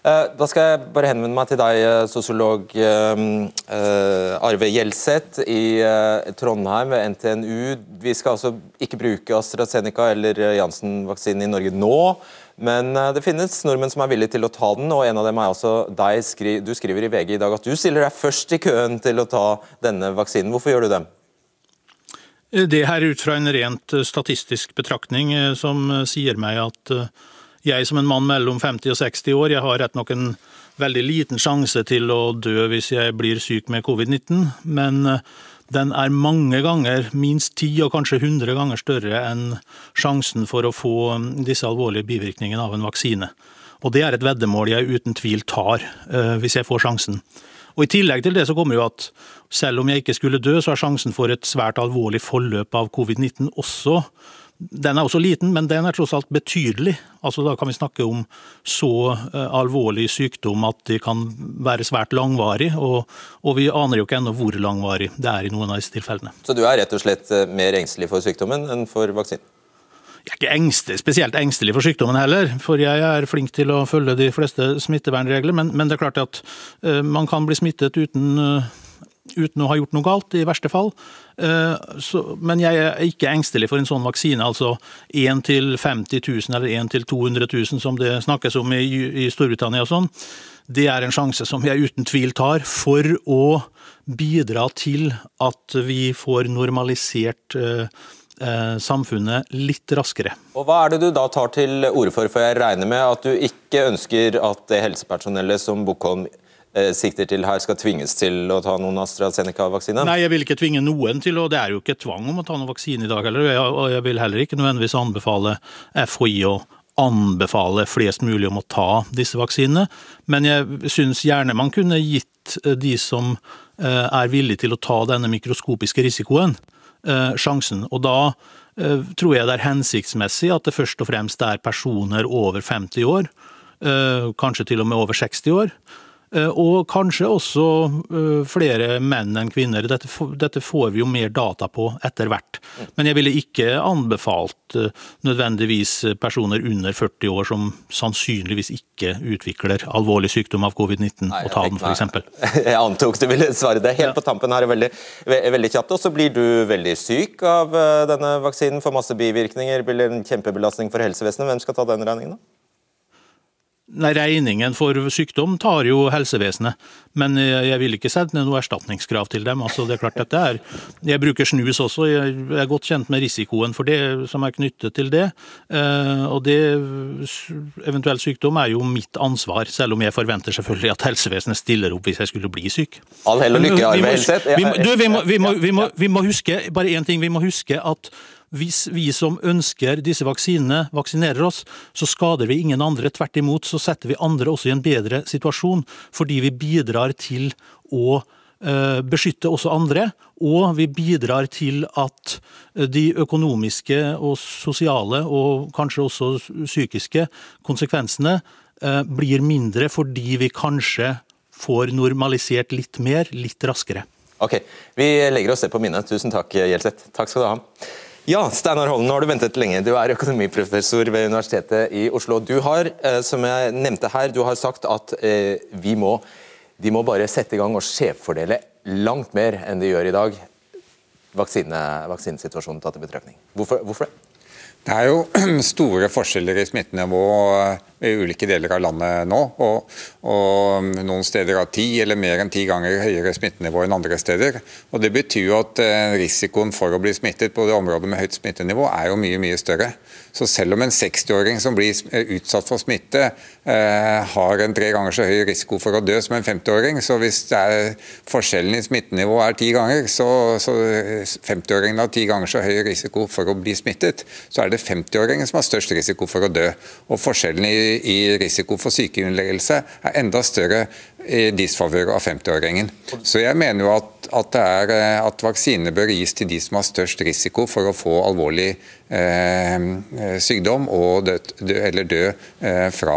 Eh, da skal jeg bare henvende meg til deg, eh, sosiolog eh, Arve Gjelseth i Trondheim ved NTNU. Vi skal altså ikke bruke AstraZeneca eller Janssen-vaksinen i Norge nå. Men det finnes nordmenn som er villige til å ta den, og en av dem er altså deg. Du skriver i VG i dag at du stiller deg først i køen til å ta denne vaksinen. Hvorfor gjør du det? Det her er ut fra en rent statistisk betraktning som sier meg at jeg som en mann mellom 50 og 60 år, jeg har rett nok en veldig liten sjanse til å dø hvis jeg blir syk med covid-19, men eh, den er mange ganger, minst ti og kanskje 100 ganger større enn sjansen for å få um, disse alvorlige bivirkningene av en vaksine. Og det er et veddemål jeg uten tvil tar, uh, hvis jeg får sjansen. Og I tillegg til det så kommer jo at selv om jeg ikke skulle dø, så er sjansen for et svært alvorlig forløp av covid-19 også Den er også liten, men den er tross alt betydelig. Altså Da kan vi snakke om så uh, alvorlig sykdom at det kan være svært langvarig, og, og vi aner jo ikke ennå hvor langvarig det er i noen av disse tilfellene. Så du er rett og slett eh, mer engstelig for sykdommen enn for vaksinen? Jeg er ikke engstelig, spesielt engstelig for sykdommen heller, for jeg er flink til å følge de fleste smittevernregler. Men, men det er klart at uh, man kan bli smittet uten uh, uten å ha gjort noe galt, i verste fall. Eh, men jeg er ikke engstelig for en sånn vaksine. Altså 1 til 50 000 eller 1 til 200 000, som det snakkes om i, Storbritannia og sånn. Det er en sjanse som jeg uten tvil tar for å bidra til at vi får normalisert eh, eh, samfunnet litt raskere. Og Hva er det du da tar til orde for? For jeg regner med at du ikke ønsker at det helsepersonellet som Bukholm Eh, sikter til her, skal tvinges til å ta noen AstraZeneca-vaksine? Nei, jeg vil ikke tvinge noen til, og det er jo ikke tvang om å ta noen vaksine i dag heller. Og jeg vil heller ikke nødvendigvis anbefale FHI å anbefale flest mulig om å ta disse vaksinene. Men jeg syns gjerne man kunne gitt eh, de som eh, er villige til å ta denne mikroskopiske risikoen, sjansen. Og da tror jeg det er hensiktsmessig at det først og fremst er personer over 50 år, kanskje til og med over 60 år Eh, og kanskje også eh, flere menn enn kvinner. Dette, dette, får vi jo mer data på etter hvert. Men jeg ville ikke anbefalt eh, nødvendigvis personer under 40 år som sannsynligvis ikke utvikler alvorlig sykdom av covid-19, å ta den f.eks. Jeg antok du ville svare det. Helt på tampen her er veldig, veldig kjapt. Og så blir du veldig syk av denne vaksinen, får masse bivirkninger, blir en kjempebelastning for helsevesenet. Hvem skal ta den regningen, da? Nei, Regningen for sykdom tar jo helsevesenet, men jeg vil ikke sette ned noe erstatningskrav til dem. Altså, det er klart dette er, Jeg bruker snus også, jeg er godt kjent med risikoen for det som er knyttet til det. Eh, og det, Eventuell sykdom er jo mitt ansvar, selv om jeg forventer selvfølgelig at helsevesenet stiller opp hvis jeg skulle bli syk. All hell og lykke, Arve Helseth. Vi må huske bare én ting, vi må huske at hvis vi som ønsker disse vaksinene, vaksinerer oss, så skader vi ingen andre. Tvert imot så setter vi andre også i en bedre situasjon, fordi vi bidrar til å eh, beskytte også andre, og vi bidrar til at eh, de økonomiske og sosiale, og kanskje også psykiske, konsekvensene eh, blir mindre fordi vi kanskje får normalisert litt mer, litt raskere. Ok, Vi legger oss det på minnet. Tusen takk, Gjelseth. Takk skal du ha. Ja, Steinar Holden, nå har du ventet lenge. Du er økonomiprofessor ved Universitetet i Oslo. Du har, eh, som jeg nevnte her, du har sagt at eh, vi må, de må bare sette i gang og skjevfordele langt mer enn de gjør i dag. Vaksine, vaksinesituasjonen tatt i betraktning. Hvorfor, hvorfor det? Det er jo <clears throat> store forskjeller i smittenivå i ulike deler av landet nå. Og, og noen steder har ti eller mer enn ti ganger høyere smittenivå enn andre steder. Og Det betyr jo at eh, risikoen for å bli smittet på det området med høyt smittenivå er jo mye mye større. Så selv om en 60-åring som blir utsatt for smitte, eh, har en tre ganger så høy risiko for å dø som en 50-åring, så hvis er, forskjellen i smittenivå er ti ganger, så, så 50-åringen har ti ganger så høy risiko for å bli smittet, så er det 50-åringen som har størst risiko for å dø. Og forskjellen i, i risiko for sykeinnleggelse er enda større i disfavør av 50-åringen. Så jeg mener jo at, at, er, eh, at vaksinene bør gis til de som har størst risiko for å få alvorlig Eh, eh, sykdom og dø, dø, eller dø eh, fra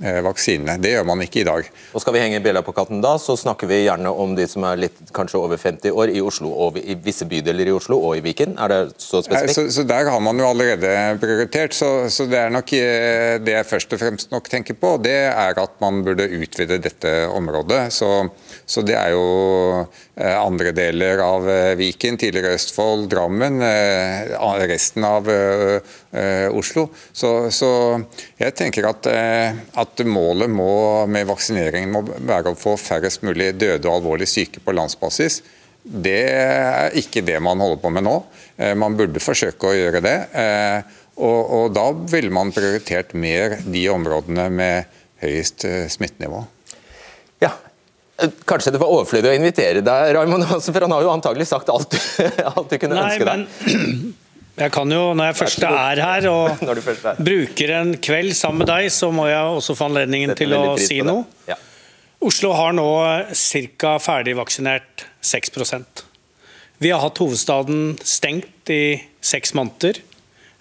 eh, vaksinene. Det gjør man ikke i dag. Og Skal vi henge bjella på katten da, så snakker vi gjerne om de som er litt kanskje over 50 år i Oslo og i visse bydeler i Oslo og i Viken. Er det så spesifikt? Så, så, Der har man jo allerede prioritert. Så, så, det er nok eh, det jeg først og fremst nok tenker på, det er at man burde utvide dette området. Så, så det er jo eh, andre deler av Viken, tidligere Østfold, Drammen, resten av Eh, Oslo. Så, så, jeg tenker at, eh, at, målet må, med vaksineringen må være å få færrest mulig døde og alvorlig syke på landsbasis. Det er ikke det man holder på med nå. Eh, man burde forsøke å gjøre det. Og, og da ville man prioritert mer de områdene med høyest smittenivå. Ja, Kanskje det var overflødig å invitere deg, Raymond, <laughs> for han har jo antagelig sagt alt, <laughs> alt du kunne Nei, ønske deg. Men <clears throat> jeg kan jo, Når jeg først <laughs> er her og bruker en kveld sammen med deg, så må jeg også få anledningen til å si noe. Ja. Oslo har nå ca. ferdigvaksinert 6% Vi har hatt hovedstaden stengt i seks måneder.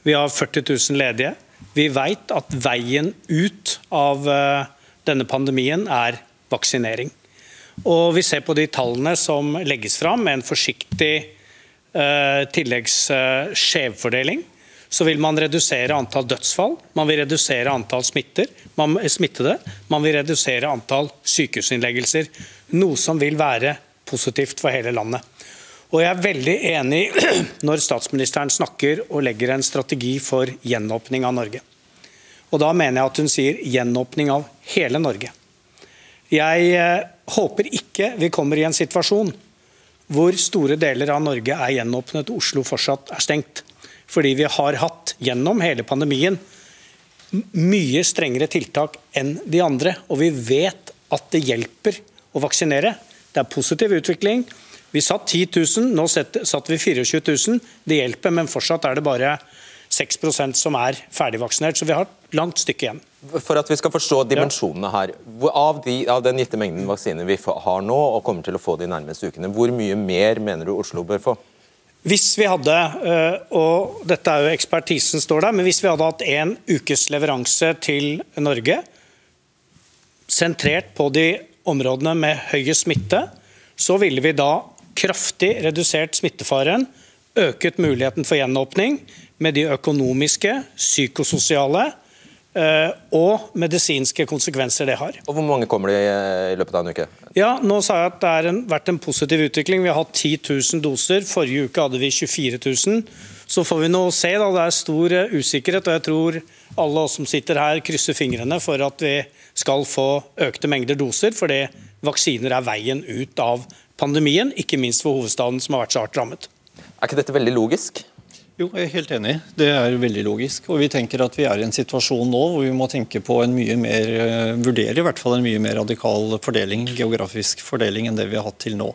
Vi har 40 000 ledige. Vi vet at veien ut av eh, denne pandemien er vaksinering. Og vi ser på de tallene som legges fram med en forsiktig eh, tilleggsskjevfordeling. Så vil man redusere antall dødsfall, man vil redusere antall smitter, man, smittede, man vil redusere antall sykehusinnleggelser. Noe som vil være positivt for hele landet. Og Jeg er veldig enig <clears throat> når statsministeren snakker og legger en strategi for gjenåpning av Norge. Og Da mener jeg at hun sier gjenåpning av hele Norge. Jeg eh, håper ikke vi kommer i en situasjon hvor store deler av Norge er gjenåpnet og Oslo fortsatt er stengt. Fordi vi har hatt gjennom hele pandemien mye strengere tiltak enn de andre. Og vi vet at det hjelper å vaksinere. Det er positiv utvikling. Vi satt 10 000, nå satt vi 24 000. Det hjelper, men fortsatt er det bare 6% som er ferdigvaksinert. Så vi har et langt stykke igjen. For at vi skal forstå dimensjonene her. Av, de, av den gitte mengden vaksiner vi har nå og kommer til å få de nærmeste ukene, hvor mye mer mener du Oslo bør få? Hvis vi hadde, eh, og dette er jo ekspertisen står der, men hvis vi hadde hatt en ukes leveranse til Norge, sentrert på de områdene med høyest smitte, så ville vi da kraftig redusert smittefaren, øket muligheten for gjenåpning med de økonomiske, psykososiale og medisinske konsekvenser det har. Og Hvor mange kommer det i løpet av en uke? Ja, nå sa jeg at Det har vært en positiv utvikling. Vi har hatt 10 000 doser. Forrige uke hadde vi 24 000. Så får vi nå se. da, Det er stor eh, usikkerhet. og Jeg tror alle oss som sitter her krysser fingrene for at vi skal få økte mengder doser. fordi vaksiner er veien ut av pandemien, ikke minst for hovedstaden som har vært så hardt rammet. Er ikke dette veldig logisk? Jo, jeg er helt enig. Det er veldig logisk. Og vi tenker at vi er i en situasjon nå hvor vi må tenke på en mye mer, eh, vurdere i hvert fall en mye mer radikal fordeling, geografisk fordeling enn det vi har hatt til nå.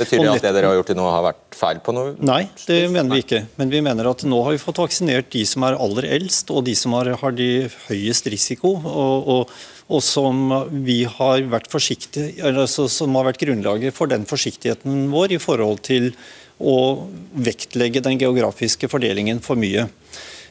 Betyr det at det dere har gjort til nå har vært feil på noe? Nei, det mener vi ikke. Men vi mener at nå har vi fått vaksinert de som er aller eldst, og de som har, har de høyest risiko. og, og og som vi har vært altså, som har vært grunnlaget for den forsiktigheten vår i forhold til å vektlegge den geografiske fordelingen for mye.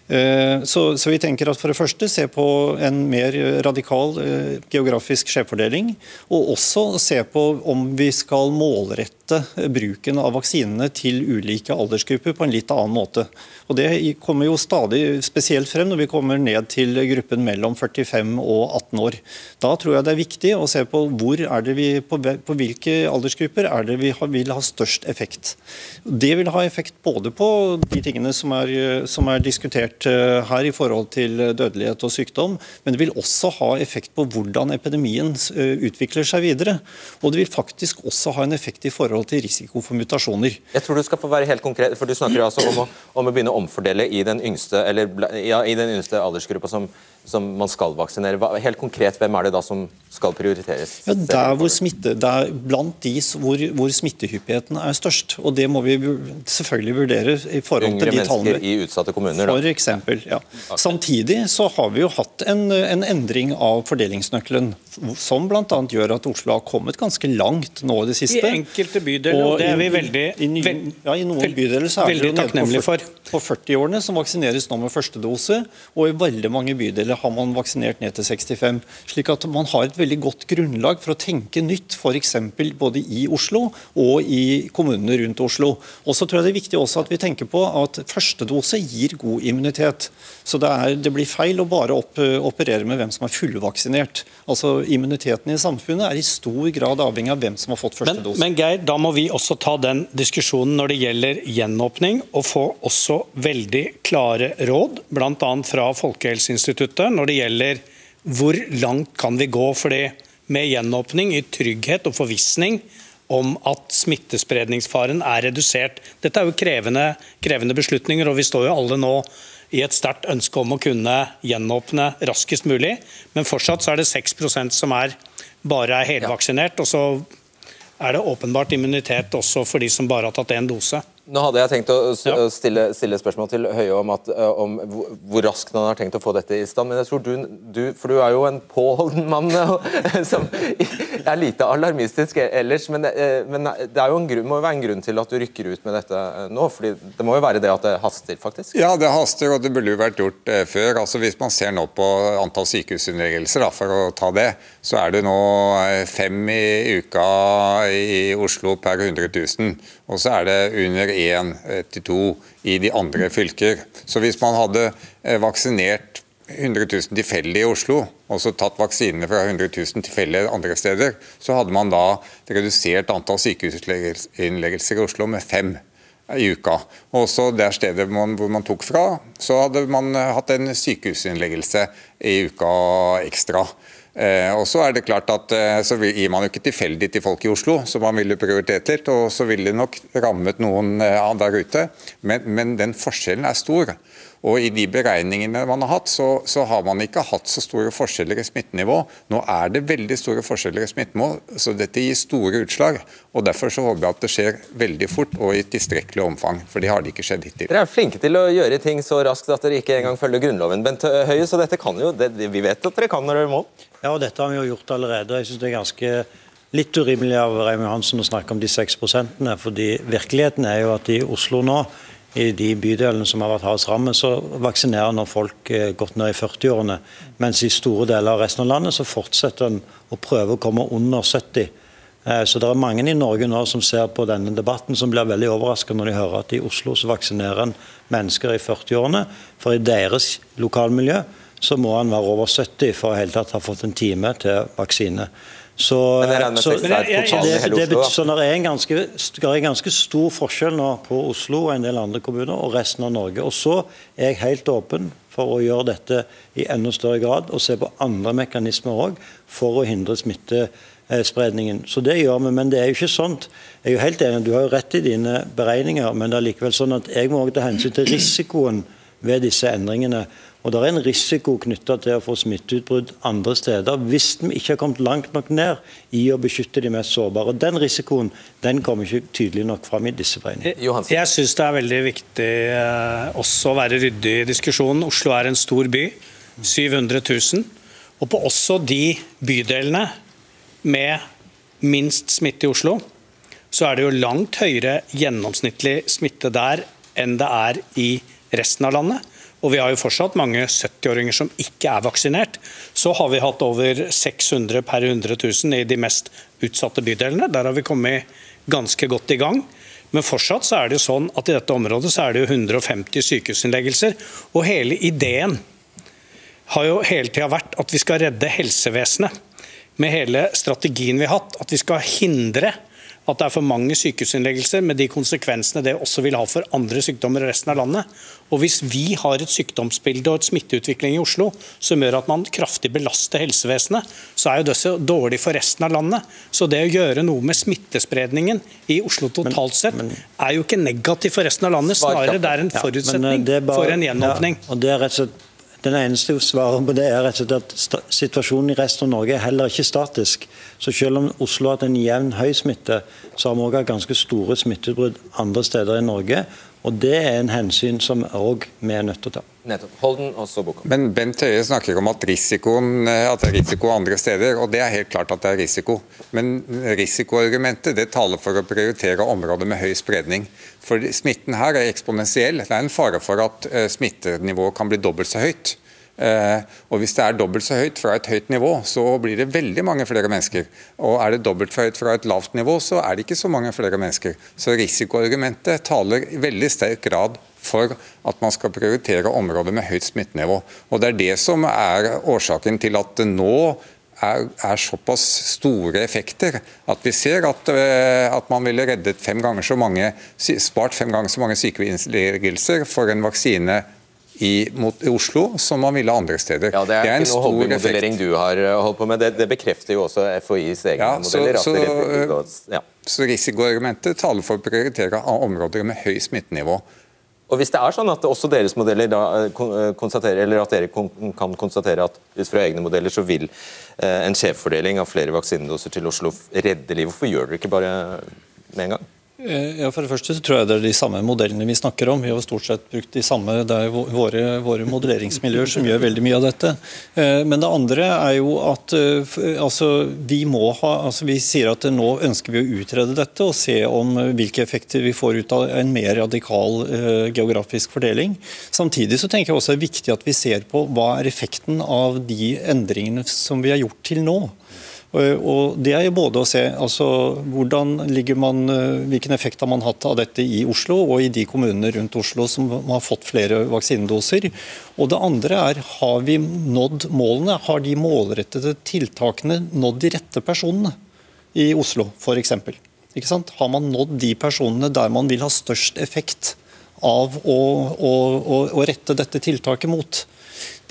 Eh, så, så, vi tenker at for det første se på en mer radikal eh, geografisk skjevfordeling, og også se på om vi skal målrette bruken av vaksinene til ulike aldersgrupper på en litt annen måte. Og Det kommer jo stadig spesielt frem når vi kommer ned til gruppen mellom 45 og 18 år. Da tror jeg det er viktig å se på, hvor er det vi, på, hvilke aldersgrupper er det vi vil ha størst effekt. Det vil ha effekt både på de tingene som er, som er diskutert eh, her i forhold til dødelighet og sykdom, men det vil også ha effekt på hvordan epidemien eh, utvikler seg videre. Og det vil faktisk også ha en effekt i forhold til risiko for mutasjoner. Jeg tror du skal få være helt konkret, for du snakker altså om å, om å begynne omfordele i den yngste, eller, ja, i den yngste aldersgruppa som, som, man skal vaksinere. Hva, helt konkret, hvem er det da som skal prioriteres? Ja, der hvor smitte, der blant de hvor, hvor, smittehyppigheten er størst. og Det må vi selvfølgelig vurdere i forhold Yngre til de tallene. Yngre mennesker i utsatte kommuner? Da. For eksempel, ja. Samtidig så har vi jo hatt en, en endring av fordelingsnøkkelen, som bl.a. gjør at Oslo har kommet ganske langt nå i det siste. I enkelte bydeler, og, og det er vi veldig, i, i, ja, i noen bydeler så er det jo nede på, på 40-årene som vaksineres nå med første dose, og i veldig mange bydeler har man vaksinert ned til 65. slik at man har et veldig godt grunnlag for å tenke nytt, f.eks. både i Oslo og i kommunene rundt Oslo. Og så tror jeg det er viktig også at vi tenker på at første dose gir god immunitet. Så det, er, det blir feil å bare opp, operere med hvem som er fullvaksinert. Altså Immuniteten i samfunnet er i stor grad avhengig av hvem som har fått første men, dose. Men Geir, da må vi også ta den diskusjonen når det gjelder gjenåpning, og få også veldig klare råd, bl.a. fra Folkehelseinstituttet, når det gjelder hvor langt kan vi gå. fordi med gjenåpning i trygghet og forvissning om at smittespredningsfaren er redusert. Dette er jo krevende, krevende beslutninger, og vi står jo alle nå i et sterkt ønske om å kunne gjenåpne raskest mulig. Men fortsatt så er det 6% som er bare er helvaksinert. Og så er det åpenbart immunitet også for de som bare har tatt én dose. Nå hadde jeg tenkt å stille, stille spørsmål til Høie om, at, eh, om, hvor raskt han har tenkt å få dette i stand. Men jeg tror du, du for du er jo en påholden mann <laughs> eh, som er lite alarmistisk ellers. Men, eh, men det er jo en grunn, må jo være en grunn til at du rykker ut med dette nå. fordi Det må jo være det at det haster, faktisk? Ja, det haster, og det burde jo vært gjort før. Altså Hvis man ser nå på antall sykehusinnleggelser, for å ta det, så er det nå fem i uka i Oslo per 100 000. Og så er det under én til to i de andre fylker. Så hvis man hadde eh, vaksinert 100 000 tilfeldig i Oslo, og så tatt vaksinene fra 100 000 tilfeldige andre steder, så hadde man da redusert antall sykehusinnleggelser i Oslo med fem i uka. Også der stedet man, hvor man tok fra, så hadde man hatt en sykehusinnleggelse i uka ekstra. Eh, og Så er det klart at eh, så gir man jo ikke tilfeldig til folk i Oslo, som man ville prioritert litt. og Så ville det nok rammet noen eh, der ute. Men, men, den forskjellen er stor. Og I de beregningene man har hatt, så, så, har man ikke hatt så store forskjeller i smittenivå. Nå er det veldig store forskjeller i smittenivå, så dette gir store utslag. og Derfor så håper jeg at det skjer veldig fort og i tilstrekkelig omfang. For det har det ikke skjedd hittil. Dere er flinke til å gjøre ting så raskt at dere ikke engang følger Grunnloven. Bent Høie, så dette kan jo, det, vi vet at dere kan når dere må? Ja, og dette har vi jo gjort allerede. Jeg synes det er ganske litt urimelig av Reim Hansen å snakke om de 6 prosentene, fordi virkeligheten er jo at i Oslo nå, i de bydelene som har vært hardest rammet, så vaksinerer nå folk eh, godt ned i 40-årene. Mens i store deler av resten av landet så fortsetter en å prøve å komme under 70. Eh, så det er mange i Norge nå som ser på denne debatten som blir veldig overraska når de hører at i Oslo så vaksinerer en mennesker i 40-årene, for i deres lokalmiljø så må han være over 70 for å ha fått en time til vaksine. Så, så, det, det, så det er en ganske, det er ganske stor forskjell nå på Oslo og en del andre kommuner og resten av Norge. Og så er jeg helt åpen for å gjøre dette i enda større grad og se på andre mekanismer òg for å hindre smittespredningen. Så det gjør vi, men det er jo ikke sånt. Jeg er jo helt enig, Du har jo rett i dine beregninger, men det er likevel sånn at jeg må også ta hensyn til risikoen ved disse endringene. Og Det er en risiko knytta til å få smitteutbrudd andre steder hvis vi ikke har kommet langt nok ned i å beskytte de mest sårbare. Og Den risikoen den kommer ikke tydelig nok fram i disse beregningene. Jeg syns det er veldig viktig eh, også å være ryddig i diskusjonen. Oslo er en stor by. 700 000. Og på også de bydelene med minst smitte i Oslo, så er det jo langt høyere gjennomsnittlig smitte der enn det er i resten av landet og vi har jo fortsatt mange 70-åringer som ikke er vaksinert, så har vi hatt over 600 per 100 000 i de mest utsatte bydelene. Der har vi kommet ganske godt i gang. Men fortsatt så er det jo sånn at i dette området så er det jo 150 sykehusinnleggelser. Og hele ideen har jo hele tida vært at vi skal redde helsevesenet. Med hele strategien vi har hatt, at vi skal hindre at det er for mange sykehusinnleggelser, med de konsekvensene det også vil ha for andre sykdommer i resten av landet. Og Hvis vi har et sykdomsbilde og et smitteutvikling i Oslo som gjør at man kraftig belaster helsevesenet, så er jo det så dårlig for resten av landet. Så det å gjøre noe med smittespredningen i Oslo totalt sett er jo ikke negativt for resten av landet, snarere det er en forutsetning ja, er bare, for en gjenåpning. Og det er rett og slett den eneste svaret på det er rett og slett at situasjonen i resten av Norge er heller ikke statisk. Så selv om Oslo har hatt en jevn høy smitte, så har vi også hatt ganske store smitteutbrudd andre steder i Norge. Og Det er en hensyn som òg vi er nødt til å ta. Nettopp. Holden, og så boka. Men Bent Høie snakker om at, risikoen, at det er risiko andre steder, og det er helt klart at det er risiko. Men risikoargumentet det taler for å prioritere områder med høy spredning. For smitten her er eksponentiell. Det er en fare for at eh, smittenivået kan bli dobbelt så høyt. Eh, og Hvis det er dobbelt så høyt fra et høyt nivå, så blir det veldig mange flere mennesker. Og er det dobbelt så høyt fra et lavt nivå, så er det ikke så mange flere mennesker. Så risikoargumentet taler i veldig sterk grad for at man skal prioritere områder med høyt smittenivå. Og Det er det som er årsaken til at nå er, er, såpass store effekter at vi ser at, eh, at, man ville reddet fem ganger så mange, spart fem ganger så mange sykehusinnleggelser for en vaksine i, mot, i, Oslo som man ville andre steder. Ja, Det er, det er ikke noe hobbymodellering du har eh, holdt på med, det, det bekrefter jo også FHIs egne ja, modeller. Så, så, ja. så risikoargumentet taler for å prioritere områder med høy smittenivå. Og Hvis det er sånn at også deres modeller eh, eh, konstaterer, eller at dere kan konstatere at ut fra egne modeller så vil en skjevfordeling av flere vaksinedoser til Oslo redde liv, hvorfor gjør dere ikke bare med en gang? Eh, ja, for det første så tror jeg det er de samme modellene vi snakker om. Vi har stort sett brukt de samme. Det er våre, våre modelleringsmiljøer som gjør veldig mye av dette. Eh, men det andre er jo at eh, altså, vi må ha altså, Vi sier at nå ønsker vi å utrede dette og se om hvilke effekter vi får ut av en mer radikal geografisk fordeling. Samtidig så tenker jeg også det er viktig at vi ser på hva er effekten av de endringene som vi har gjort til nå. Og det er jo både å se altså, hvordan ligger man, eh, hvilken effekt har man hatt av dette i Oslo og i de kommunene rundt Oslo som har fått flere vaksinedoser. Og det andre er har vi nådd målene? Har de målrettede tiltakene nådd de rette personene i Oslo f.eks.? Har man nådd de personene der man vil ha størst effekt av å, å, å, å rette dette tiltaket mot?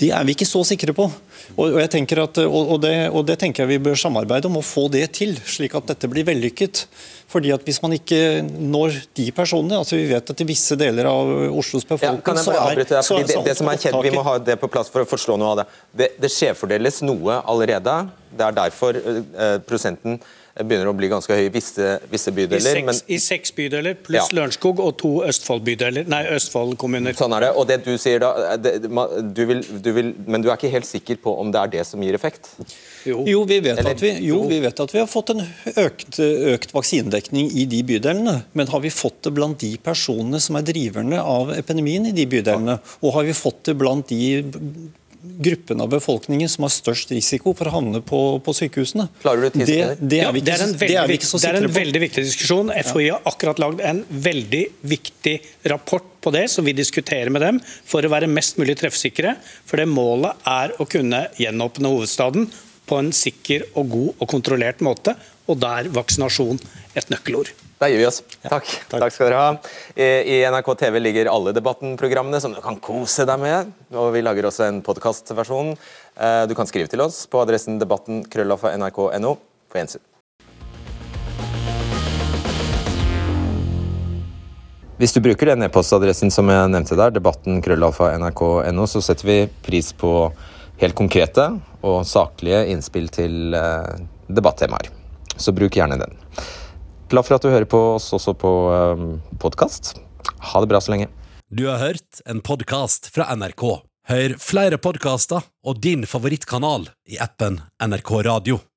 De er vi ikke så sikre på. Og, jeg tenker at, og det, og det, tenker jeg vi bør samarbeide om å få det til, slik at dette blir vellykket. Fordi at Hvis man ikke når de personene altså Vi vet at i visse deler av Oslos befolkning ja, kan jeg bare avbryte deg, fordi det, det som er kjent, Vi må ha det på plass for å forstå noe av det. Det, det skjevfordeles noe allerede. Det er derfor eh, prosenten begynner å bli ganske høy i visse, visse bydeler. I seks, men, I seks bydeler pluss ja. Lørenskog og to Østfold-bydeler, nei, Østfold-kommuner. Sånn er det. Og det du sier da, det, du vil, du vil, Men du er ikke helt sikker på om det er det som gir effekt? Jo, jo, vi, vet Eller, vi, jo vi, vet at vi, har fått en økt, økt vaksinedekning i de bydelene. Men har vi fått det blant de personene som er driverne av epidemien i de bydelene? Og har vi fått det blant de gruppen av befolkningen som har størst risiko for å havne på, på sykehusene. Klarer du det, det, er vi ikke, det er en veldig, er ikke så sikre på. Det er en veldig viktig diskusjon. FHI har akkurat lagd en veldig viktig rapport på det, som vi diskuterer med dem, for å være mest mulig treffsikre. For det målet er å kunne gjenåpne hovedstaden på en sikker og god og kontrollert måte, og der vaksinasjon et nøkkelord. Da gir vi oss. Takk. Takk. Takk skal dere ha. I NRK TV ligger alle debattenprogrammene som du kan kose deg med. Og vi lager også en podkastversjon. Eh, du kan skrive til oss på adressen debatten.krøllalfa.nrk.no. På gjensyn. Hvis du bruker den e-postadressen som jeg nevnte der, debatten krøllalfa.nrk.no, så setter vi pris på helt konkrete og saklige innspill til eh, debattemaer. Så bruk gjerne den. Glad for at du hører på oss også på um, podkast. Ha det bra så lenge. Du har hørt en podkast fra NRK. Hør flere podkaster og din favorittkanal i appen NRK Radio.